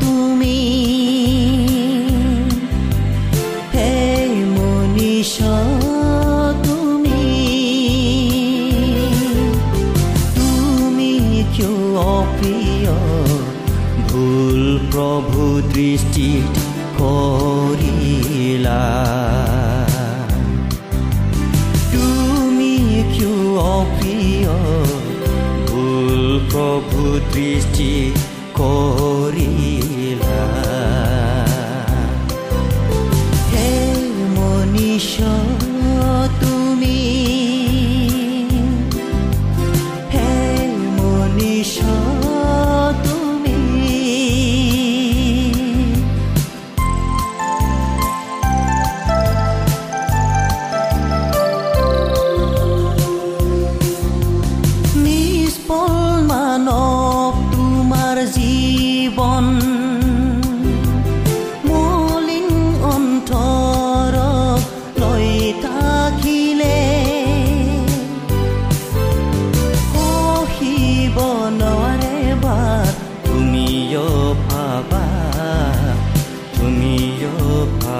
তুমি। হে মনীষ তুমি। তুমি কিয় অপ্ৰিয়? ভুল প্ৰভু দৃষ্টিত কৰিলা। তুমি কিয় অপ্ৰিয়? ভুল প্ৰভু দৃষ্টি কৰিলা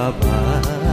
ভাবা নিষ্পল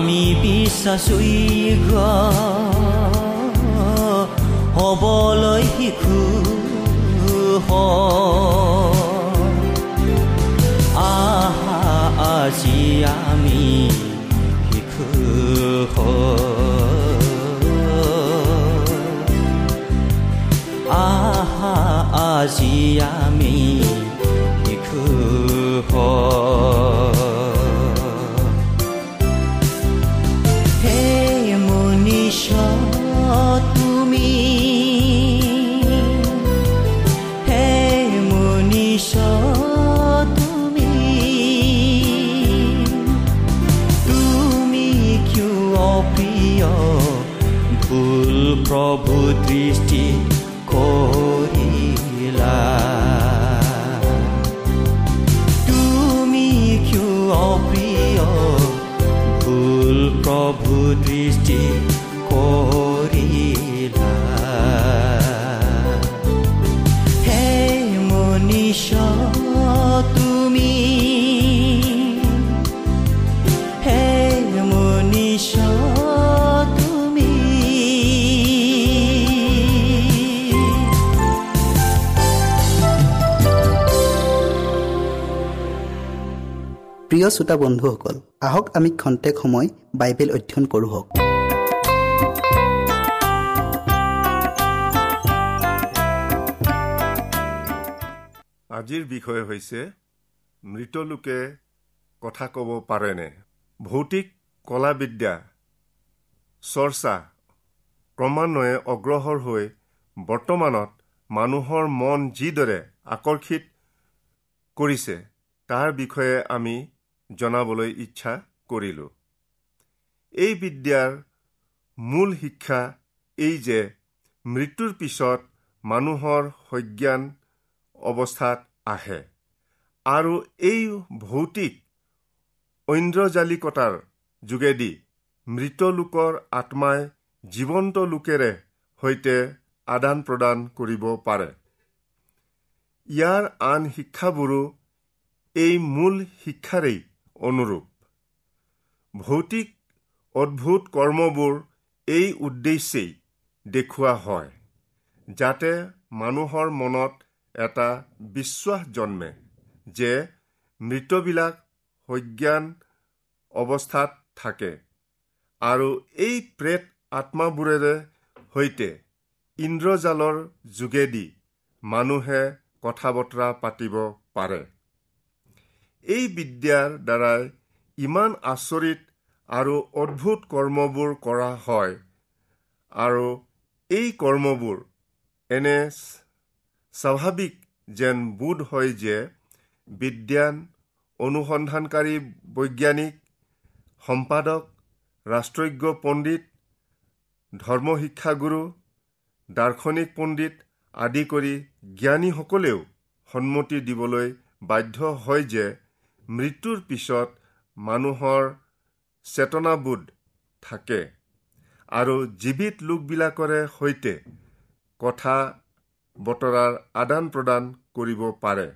আমি বিশ্বাসী হ'বলৈ শিশু। আহা আজি আমি শিশু আহা আজি আমি শিশু দৃষ্টি কৰিলা হে মনীষ তুমি হে মনীষ তুমি প্ৰিয় শ্ৰোতা বন্ধুসকল আহক আমি খন্তেক সময় বাইবেল অধ্যয়ন কৰোঁ হওক। আজিৰ বিষয় হৈছে মৃত লোকে কথা ক'ব পাৰেনে? ভৌতিক কলাবিদ্যা চৰ্চা ক্ৰমান্বয়ে অগ্ৰসৰ হৈ বৰ্তমানত মানুহৰ মন যিদৰে আকৰ্ষিত কৰিছে তাৰ বিষয়ে আমি জনাবলৈ ইচ্ছা কৰিলোঁ। এই বিদ্যাৰ মূল শিক্ষা এই যে মৃত্যুৰ পিছত মানুহৰ সজ্ঞান অৱস্থাত আহে আৰু এই ভৌতিক ঐন্দ্ৰজালিকতাৰ যোগেদি মৃত লোকৰ আত্মাই জীৱন্ত লোকেৰে সৈতে আদান প্ৰদান কৰিব পাৰে। ইয়াৰ আন শিক্ষাবোৰো এই মূল শিক্ষাৰেই অনুৰূপ। ভৌতিক অদ্ভুত কৰ্মবোৰ এই উদ্দেশ্যেই দেখুওৱা হয় যাতে মানুহৰ মনত এটা বিশ্বাস জন্মে যে মৃতবিলাক সজ্ঞান অৱস্থাত থাকে আৰু এই প্ৰেত আত্মাবোৰেৰে সৈতে ইন্দ্ৰজালৰ যোগেদি মানুহে কথা বতৰা পাতিব পাৰে। এই বিদ্যাৰ দ্বাৰাই ইমান আচৰিত আৰু অদ্ভুত কৰ্মবোৰ কৰা হয়। আৰু এই কৰ্মবোৰ এনে স্বাভাৱিক যেন বোধ হয় যে বিজ্ঞান অনুসন্ধানকাৰী বৈজ্ঞানিক সম্পাদক ৰাষ্ট্ৰজ্ঞ পণ্ডিত ধৰ্মশিক্ষাগুৰু দাৰ্শনিক পণ্ডিত আদি কৰি জ্ঞানীসকলেও সন্মতি দিবলৈ বাধ্য হয় যে মৃত্যুৰ পিছত মানুহৰ চেতনাবোধ থাকে আৰু জীৱিত লোকবিলাকৰে সৈতে কথা বতৰাৰ আদান প্ৰদান কৰিব পাৰে।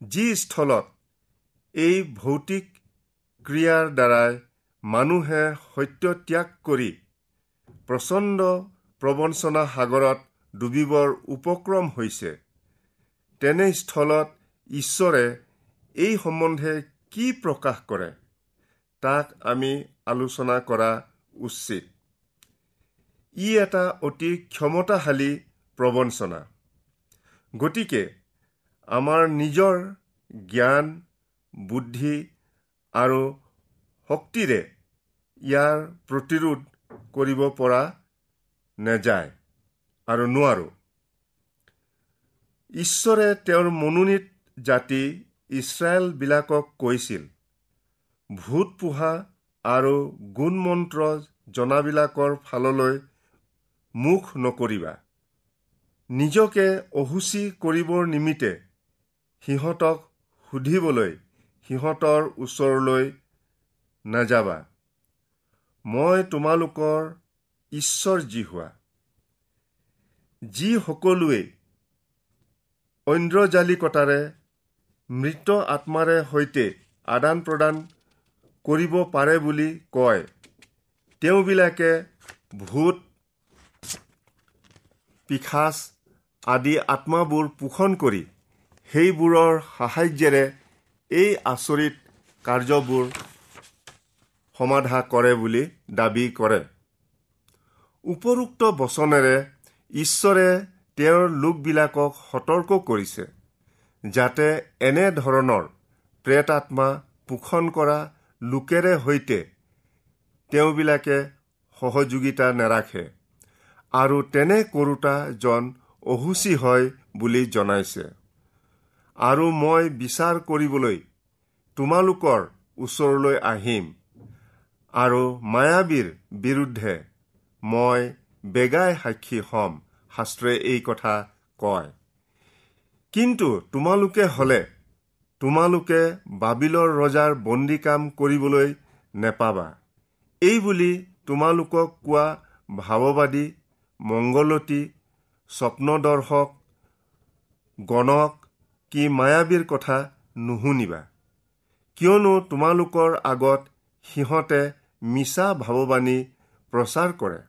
যি স্থলত এই ভৌতিক ক্ৰিয়াৰ দ্বাৰাই মানুহে সত্য ত্যাগ কৰি প্ৰচণ্ড প্ৰবঞ্চনা সাগৰত ডুবিবৰ উপক্ৰম হৈছে তেনে স্থলত ঈশ্বৰে এই সম্বন্ধে কি প্ৰকাশ কৰে? তাক আমি আলোচনা কৰা উচিত। ই এটা অতি ক্ষমতাশালী প্ৰবঞ্চনা। গতিকে আমাৰ নিজৰ জ্ঞান বুদ্ধি আৰু শক্তিৰে ইয়াৰ প্ৰতিৰোধ কৰিব পৰা নেযায় আৰু নোৱাৰো। ঈশ্বৰে তেওঁৰ মনোনীত জাতি ইছৰাইলবিলাকক কৈছিল ভূত পোহা আৰু গুণ মন্ত্ৰ জনাবিলাকৰ ফাললৈ মুখ নকৰিবা। নিজকে অসুচী কৰিবৰ নিমিত্তে সিহঁতক সুধিবলৈ সিহঁতৰ ওচৰলৈ নাযাবা। মই তোমালোকৰ ঈশ্বৰ যি হোৱা। যি সকলোৱে ঐন্দ্ৰজালিকতাৰে মৃত আত্মাৰে সৈতে আদান প্ৰদান কৰিব পাৰে বুলি কয়। তেওঁবিলাকে ভূত পিশাচ আদি আত্মাবোৰ পোষণ কৰি সেইবোৰৰ সাহায্যেৰে এই আচৰিত কাৰ্যবোৰ সমাধা কৰে বুলি দাবী কৰে। উপৰোক্ত বচনেৰে ঈশ্বৰে তেওঁৰ লোকবিলাকক সতৰ্ক কৰিছে। যাতে এনে ধৰণৰ প্ৰেত আত্মা পোষণ কৰা লোকেৰে সৈতে তেওঁবিলাকে সহযোগিতা নাৰাখে আৰু তেনে কৰোতাজন অসুচী হয় বুলি জনাইছে। আৰু মই বিচাৰ কৰিবলৈ তোমালোকৰ ওচৰলৈ আহিম আৰু মায়াবীৰ বিৰুদ্ধে মই বেগাই সাক্ষী হ'ম শাস্ত্ৰই এই কথা কয়। কিন্তু তোমালোকে হ'লে তোমালোকে বাবিলৰ ৰজাৰ বন্দী কাম কৰিবলৈ নেপাবা। এই বুলি তোমালোকক কোৱা ভাৱবাদী মংগলতী স্বপ্নদৰ্শক গণক কি মায়াবীৰ কথা নুশুনিবা। কিয়নো তোমালোকৰ আগত সিহঁতে মিছা ভাৱবাণী প্ৰচাৰ কৰে।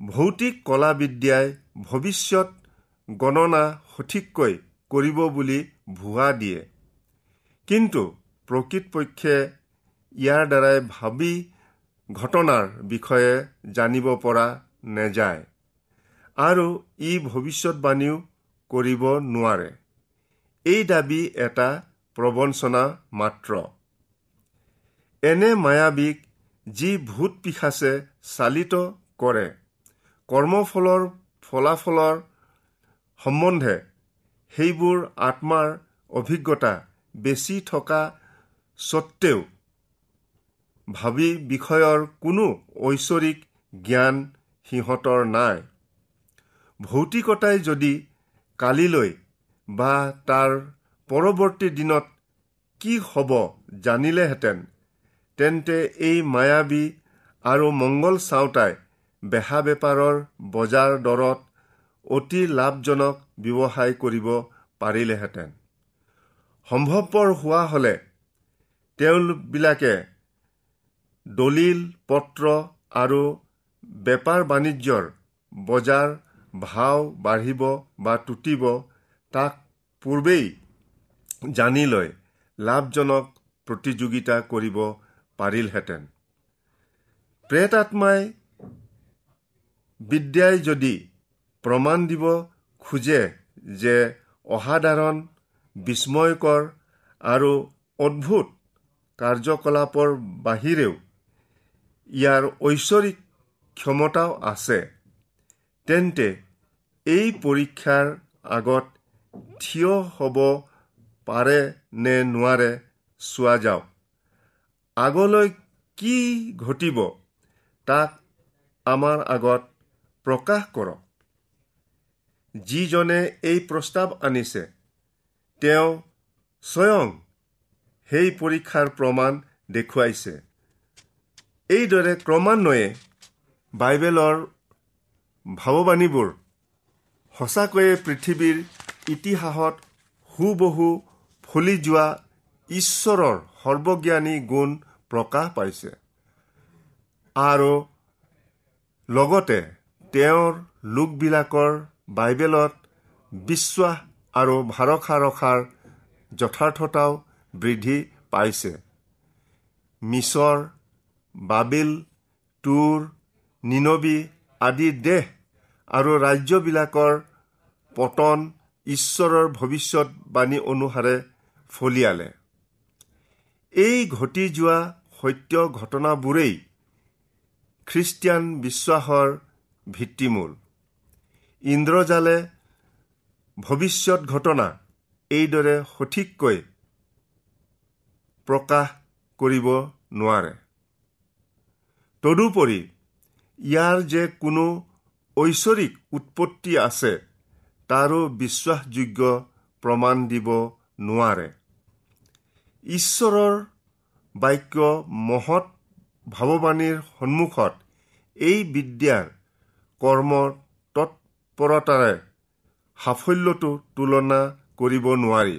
ভৌতিক কলা বিদ্যাই ভৱিষ্যত গণনা সঠিককৈ কৰিব বুলি ভুৱা দিয়ে। কিন্তু প্ৰকৃতপক্ষে ইয়াৰ দ্বাৰাই ভাবি ঘটনাৰ বিষয়ে জানিব পৰা নেযায় আৰু ই ভৱিষ্যতবাণীও কৰিব নোৱাৰে। এই দাবী এটা প্ৰবঞ্চনা মাত্ৰ। এনে মায়াবীক যি ভূত পিশাচে চালিত কৰে কৰ্মফলৰ ফলাফলৰ সম্বন্ধে সেইবোৰ আত্মাৰ অভিজ্ঞতা বেছি থকা স্বত্তেও ভাবি বিষয়ৰ কোনো ঐশ্বৰিক জ্ঞান সিহঁতৰ নাই। ভৌতিকতাই যদি কালিলৈ বা তাৰ পৰৱৰ্তী দিনত কি হ'ব জানিলেহেঁতেন তেন্তে এই মায়াবী আৰু মংগল চাওঁতাই বেহা বেপাৰৰ বজাৰ দৰত অতি লাভজনক ব্যৱসায় কৰিব পাৰিলেহেঁতেন। সম্ভৱপৰ হোৱা হ'লে তেওঁবিলাকে দলিল পত্ৰ আৰু বেপাৰ বাণিজ্যৰ বজাৰ ভাও বাঢ়িব বা টুটিব তাক পূৰ্বেই জানি লৈ লাভজনক প্ৰতিযোগিতা কৰিব পাৰিলহেঁতেন। প্ৰেত আত্মাই বিদ্যাই যদি প্ৰমাণ দিব খোজে যে অসাধাৰণ বিস্ময়কৰ আৰু অদ্ভুত কাৰ্যকলাপৰ বাহিৰেও ইয়াৰ ঐশ্বৰিক ক্ষমতাও আছে। তেন্তে এই পৰীক্ষাৰ আগত থিয় হ'ব পাৰে নে নোৱাৰে চোৱা যাওক। আগলৈ কি ঘটিব তাক আমাৰ আগত প্ৰকাশ কৰক। যিজনে এই প্ৰস্তাৱ আনিছে তেওঁ স্বয়ং সেই পৰীক্ষাৰ প্ৰমাণ দেখুৱাইছে। এইদৰে ক্ৰমান্বয়ে বাইবেলৰ ভাৱবাণীবোৰ সঁচাকৈয়ে পৃথিৱীৰ ইতিহাসত সুবহু ফলি যোৱা ঈশ্বৰৰ সৰ্বজ্ঞানী গুণ প্ৰকাশ পাইছে। আৰু লগতে তেওঁৰ লোকবিলাকৰ বাইবেলত বিশ্বাস আৰু ভৰসা ৰখাৰ যথাৰ্থতাও বৃদ্ধি পাইছে। মিছৰ বাবিল তুৰ নিনবী আদি দেশ আৰু ৰাজ্যবিলাকৰ পতন ঈশ্বৰৰ ভৱিষ্যতবাণী অনুসাৰে ফলিয়ালে। এই ঘটি যোৱা সত্য ঘটনাবোৰেই খ্ৰীষ্টিয়ান বিশ্বাসৰ ভিত্তিমূল। ইন্দ্ৰজালে ভৱিষ্যত ঘটনা এইদৰে সঠিককৈ প্ৰকাশ কৰিব নোৱাৰে। তদুপৰি ইয়াৰ যে কোনো ঐশ্বৰিক উৎপত্তি আছে তাৰো বিশ্বাসযোগ্য প্ৰমাণ দিব নোৱাৰে। ঈশ্বৰৰ বাক্য মহৎ ভাৱবাণীৰ সন্মুখত এই বিদ্যাৰ কৰ্ম তৎপৰতাৰে সাফল্যটো তুলনা কৰিব নোৱাৰি।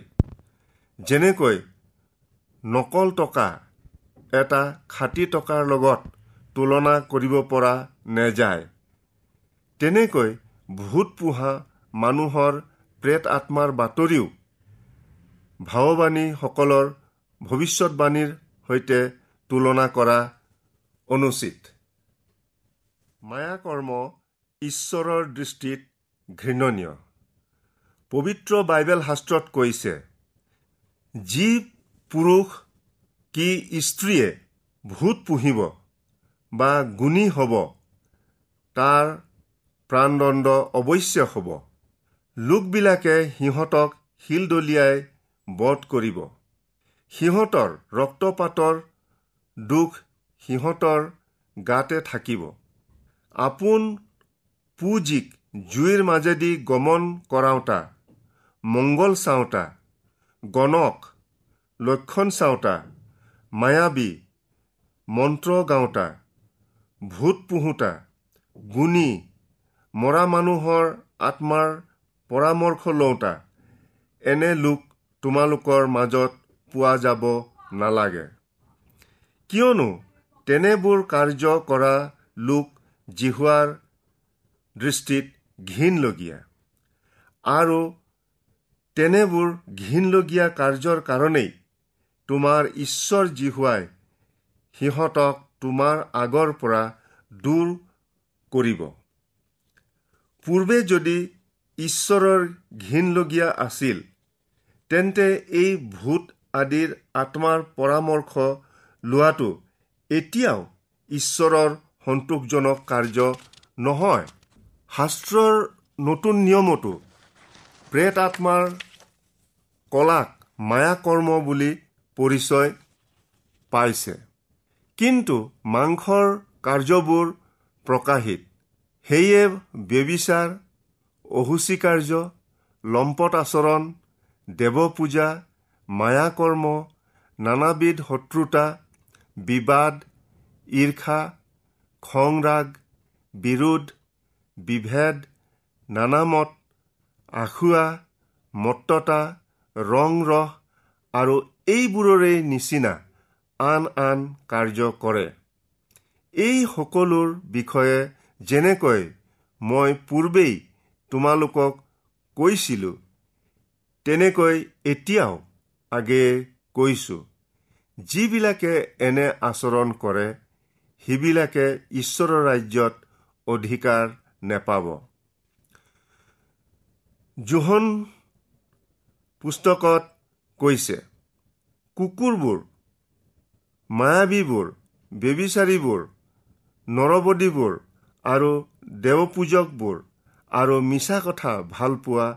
যেনেকৈ নকল টকা এটা খাটি টকাৰ লগত তুলনা কৰিব পৰা নেযায় তেনেকৈ ভূত পোহা মানুহৰ প্ৰেত আত্মাৰ বাতৰিও ভাৱবাণীসকলৰ ভৱিষ্যতবাণীৰ সৈতে তুলনা কৰা অনুচিত। মায়াকৰ্ম ঈশ্বৰৰ দৃষ্টিত ঘৃণনীয়। পবিত্ৰ বাইবেল শাস্ত্ৰত কৈছে যি পুৰুষ কি স্ত্ৰীয়ে ভূত পুহিব বা গুণী হ'ব তাৰ প্ৰাণদণ্ড অৱশ্যে হ'ব। লোকবিলাকে সিহঁতক শিলদলিয়াই বধ কৰিব। সিহঁতৰ ৰক্তপাতৰ দুখ সিহঁতৰ গাতে থাকিব। আপোন পুঁজিক জুইৰ মাজেদি গমন কৰাওঁতা মংগল চাওঁতা গণক লক্ষণ চাওঁতা মায়াবী মন্ত্ৰ গাওঁতা ভূত পোহোতা গুণী মৰা মানুহৰ আত্মাৰ পৰামৰ্শ লওঁতা। এনে লোক তোমালোকৰ মাজত পোৱা যাব নালাগে। কিয়নো তেনেবোৰ কাৰ্য কৰা লোক জিহুৱাৰ দৃষ্টিত ঘীনলগীয়া আৰু তেনেবোৰ ঘীনলগীয়া কাৰ্যৰ কাৰণেই তোমাৰ ঈশ্বৰ জিহুৱাই সিহঁতক তোমাৰ আগৰ পৰা দূৰ কৰিব। পূৰ্বে যদি ঈশ্বৰৰ ঘীনলগীয়া আছিল তেন্তে এই ভূত আদিৰ আত্মাৰ পৰামৰ্শ লোৱাটো এতিয়াও ঈশ্বৰৰ সন্তোষজনক কাৰ্য নহয়। শাস্ত্ৰৰ নতুন নিয়মতো প্ৰেত আত্মাৰ কলাক মায়াকৰ্ম বুলি পৰিচয় পাইছে। কিন্তু মাংসৰ কাৰ্যবোৰ প্ৰকাশিত। সেয়ে ব্যবিচাৰ অহুচি কাৰ্য লম্পট আচৰণ দেৱপূজা মায়াকৰ্ম নানাবিধ শত্ৰুতা বিবাদ ঈৰ্ষা খংৰাগ বিৰোধ বিভেদ নানামত আখুৱা মত্ততা ৰং ৰস আৰু এইবোৰৰে নিচিনা আন আন কাৰ্য কৰে। এই সকলোৰ বিষয়ে যেনেকৈ মই পূৰ্বেই তোমালোকক কৈছিলোঁ তেনেকৈ এতিয়াও আগেয়ে কৈছোঁ। যিবিলাকে এনে আচৰণ কৰে সেইবিলাকে ঈশ্বৰৰ ৰাজ্যত অধিকাৰ নেপাব। জোহন পুস্তকত কৈছে কুকুৰবোৰ মায়াবীবোৰ বেবিচাৰীবোৰ নৰবদীবোৰ আৰু দেৱপূজকবোৰ আৰু মিছা কথা ভালপোৱা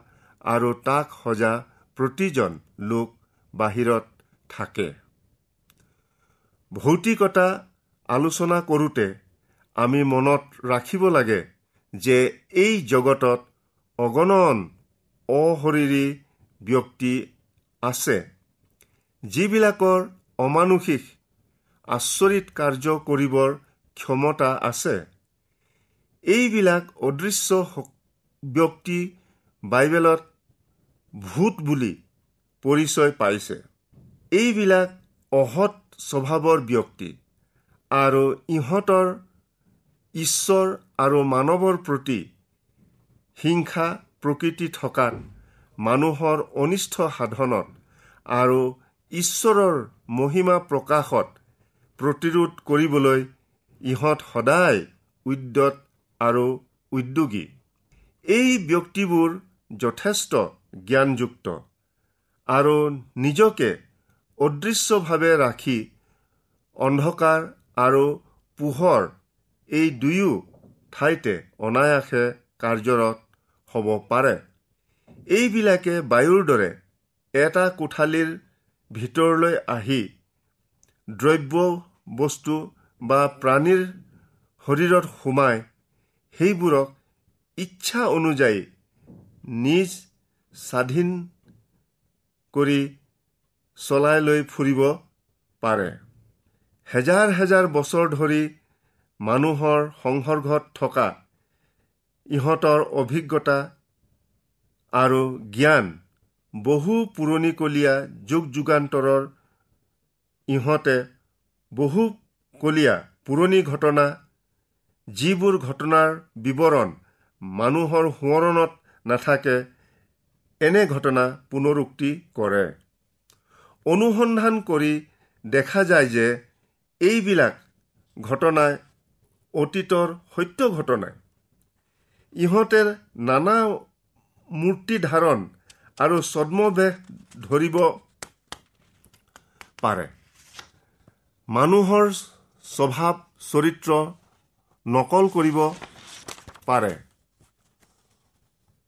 আৰু তাক সজা প্ৰতিজন লোক বাহিৰত থাকে। ভৌতিকতা আলোচনা কৰোঁতে আমি মনত ৰাখিব লাগে যে এই জগতত অগণন অশৰীৰী ব্যক্তি আছে যিবিলাকৰ অমানুষিক আচৰিত কাৰ্য কৰিবৰ ক্ষমতা আছে। এইবিলাক অদৃশ্য ব্যক্তি বাইবেলত ভূত বুলি পৰিচয় পাইছে। এইবিলাক অসৎ স্বভাৱৰ ব্যক্তি আৰু ইহঁতৰ ঈশ্বৰ আৰু মানৱৰ প্ৰতি হিংসা প্ৰকৃতি থকাত মানুহৰ অনিষ্ট সাধনত আৰু ঈশ্বৰৰ মহিমা প্ৰকাশত প্ৰতিৰোধ কৰিবলৈ ইহঁত সদায় উদ্যত আৰু উদ্যোগী। এই ব্যক্তিবোৰ যথেষ্ট জ্ঞানযুক্ত আৰু নিজকে অদৃশ্যভাৱে ৰাখি অন্ধকাৰ আৰু পোহৰ এই দুয়ো ঠাইতে অনায়াসে কাৰ্যৰত হ'ব পাৰে। এইবিলাকে বায়ুৰ দৰে এটা কোঠালীৰ ভিতৰলৈ আহি দ্ৰব্য বস্তু বা প্ৰাণীৰ শৰীৰত সোমাই সেইবোৰক ইচ্ছা অনুযায়ী নিজ স্বাধীন কৰি চলাই লৈ ফুৰিব পাৰে। হেজাৰ হেজাৰ বছৰ ধৰি মানুহৰ সংসৰ্গত থকা ইহঁতৰ অভিজ্ঞতা আৰু জ্ঞান বহু পুৰণিকলীয়া যুগ যুগান্তৰৰ। ইহঁতে বহুকলীয়া পুৰণি ঘটনা যিবোৰ ঘটনাৰ বিৱৰণ মানুহৰ সোঁৱৰণত নাথাকে এনে ঘটনা পুনৰুক্তি কৰে। অনুসন্ধান কৰি দেখা যায় যে এইবিলাক ঘটনাই অতীতৰ সত্য ঘটনাই। ইহঁতে নানা মূৰ্তি ধাৰণ আৰু ছদ্মবেশ ধৰিব পাৰে। মানুহৰ স্বভাৱ চৰিত্ৰ নকল কৰিব পাৰে।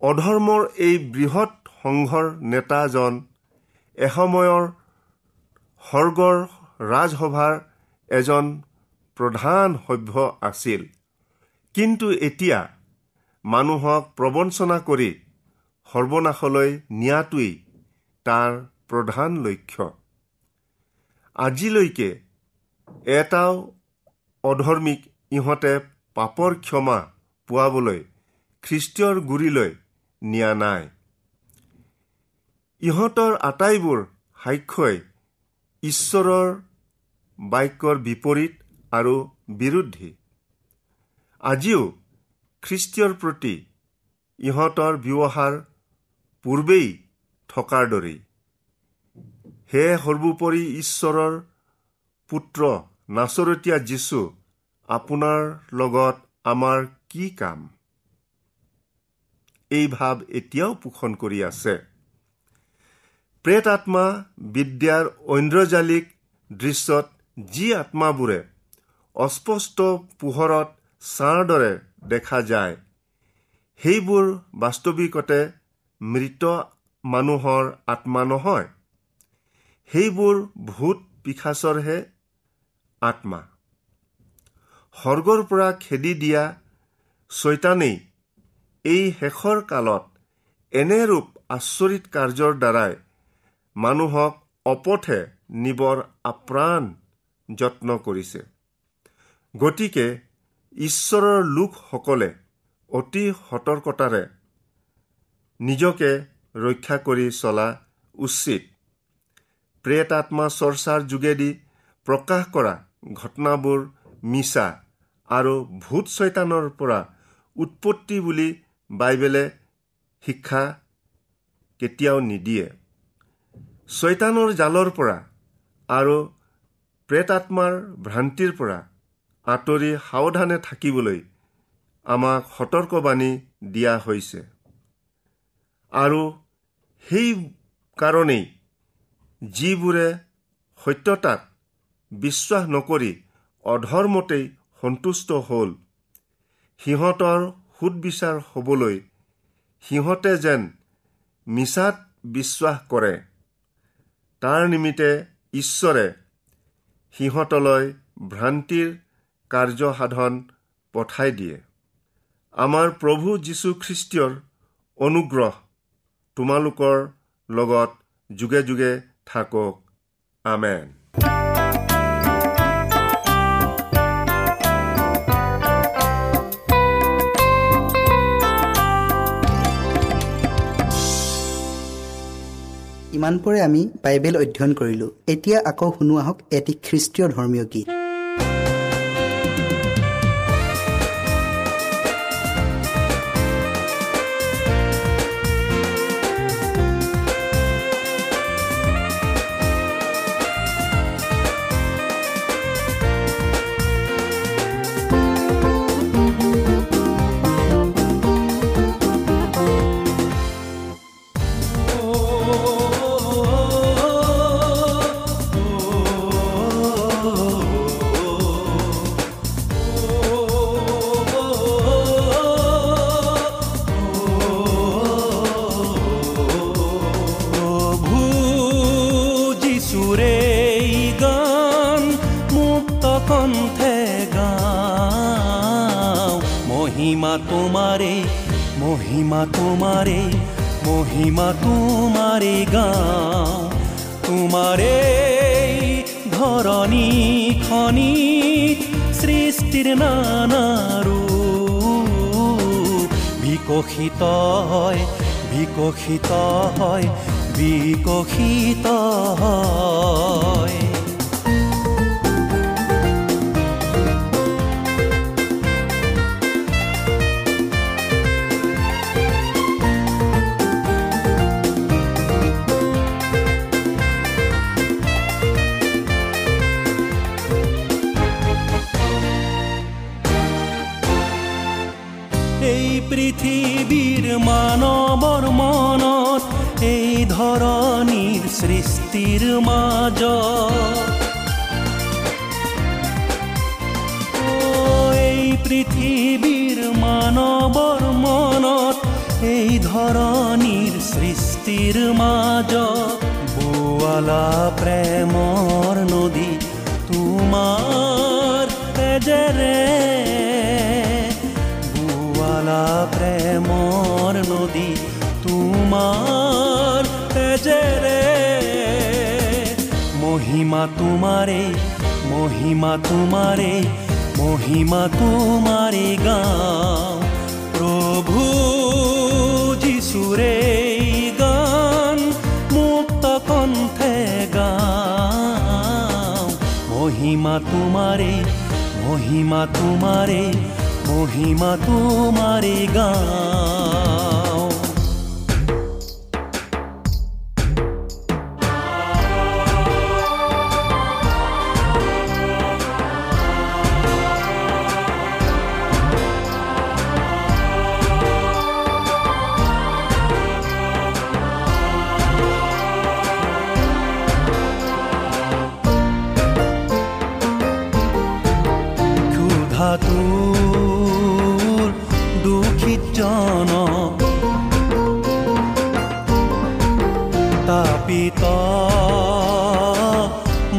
অধৰ্মৰ এই বৃহৎ সংঘৰ নেতাজন এসময়ৰ সৰ্গৰ ৰাজসভাৰ এজন প্ৰধান সভ্য আছিল। কিন্তু এতিয়া মানুহক প্ৰবঞ্চনা কৰি সৰ্বনাশলৈ নিয়াটোৱেই তাৰ প্ৰধান লক্ষ্য। আজিলৈকে এটাও অধৰ্মিক ইহঁতে পাপৰ ক্ষমা পোৱাবলৈ খ্ৰীষ্টীয়ৰ গুৰিলৈ নিয়া নাই। ইহঁতৰ আটাইবোৰ সাক্ষ্যই ঈশ্বৰৰ বাক্যৰ বিপৰীত আৰু বিৰুদ্ধী আজিও খ্ৰীষ্টীয়ৰ প্ৰতি ইহঁতৰ ব্যৱহাৰ পূৰ্বেই থকাৰ দৰেই। হে সৰ্বোপৰি ঈশ্বৰৰ পুত্ৰ নাচৰতীয়া যীশু আপোনাৰ লগত আমাৰ কি কাম? এই ভাৱ এতিয়াও পোষণ কৰি আছে। প্ৰেত আত্মা বিদ্যাৰ ঐন্দ্ৰজালিক দৃশ্যত যি আত্মাবোৰে অস্পষ্ট পোহৰত ছাঁৰ দৰে দেখা যায়। সেইবোৰ বাস্তৱিকতে মৃত মানুহৰ আত্মা নহয়। সেইবোৰ ভূত পিশাচৰহে আত্মা। স্বৰ্গৰ পৰা খেদি দিয়া ছৈতানেই এই শেষৰ কালত এনেৰূপ আচৰিত কাৰ্যৰ দ্বাৰাই মানুহক অপথে নিবৰ আপ্ৰাণ যত্ন কৰিছে। গতিকে ঈশ্বৰৰ লোকসকলে অতি সতৰ্কতাৰে নিজকে ৰক্ষা কৰি চলা উচিত। প্ৰেত আত্মা চৰ্চাৰ যোগেদি প্ৰকাশ কৰা ঘটনাবোৰ মিছা আৰু ভূত ছৈতানৰ পৰা উৎপত্তি বুলি বাইবেলে শিক্ষা কেতিয়াও নিদিয়ে। ছৈতানৰ জালৰ পৰা আৰু প্ৰেতাত্মাৰ ভ্ৰান্তিৰ পৰা আঁতৰি সাৱধানে থাকিবলৈ আমাক সতৰ্কবাণী দিয়া হৈছে। আৰু সেই কাৰণেই যিবোৰে সত্যতাত বিশ্বাস নকৰি অধৰ্মতেই সন্তুষ্ট হ'ল সিহঁতৰ সুদবিচাৰ হ'বলৈ সিহঁতে যেন মিছাত বিশ্বাস কৰে তাৰ নিমিত্তে ঈশ্বৰে সিহঁতলৈ ভ্ৰান্তিৰ কাৰ্যসাধন পঠাই দিয়ে। আমাৰ প্ৰভু যীশুখ্ৰীষ্টীয়ৰ অনুগ্ৰহ তোমালোকৰ লগত যোগে যোগে থাকক। আমেন। ইমানপৰে আমি বাইবেল অধ্যয়ন কৰিলোঁ। এতিয়া আকৌ শুনো আহক এটি খ্ৰীষ্টীয় ধৰ্মীয় গীত। এই পৃথিবীর মানবর মনত, এই ধরনীর সৃষ্টির মাজ। বোয়ালা প্রেমর নদী, তোমার তেজেরে। বোয়ালা প্রেমর নদী, তোমার তেজের। মহিমা তোমাৰে মহিমা তোমাৰে মহিমা তোমাৰে গাওঁ। প্ৰভু যিচুৰে গান মুক্ত কণ্ঠে গাওঁ। মহিমা তোমাৰে মহিমা তোমাৰে মহিমা তোমাৰে গাওঁ। ক্ষুধাতুৰ দুখিত জন তাপিত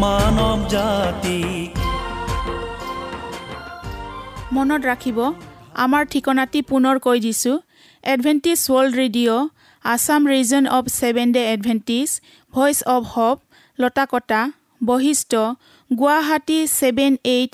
মানৱ জাতিক মনত ৰাখিব আমাৰ ঠিকনাটি পুনৰ কৈ দিছোঁ। Adventist world radio' Assam region of seven day adventist voice of hope Latakata Basistha Guwahati seven eight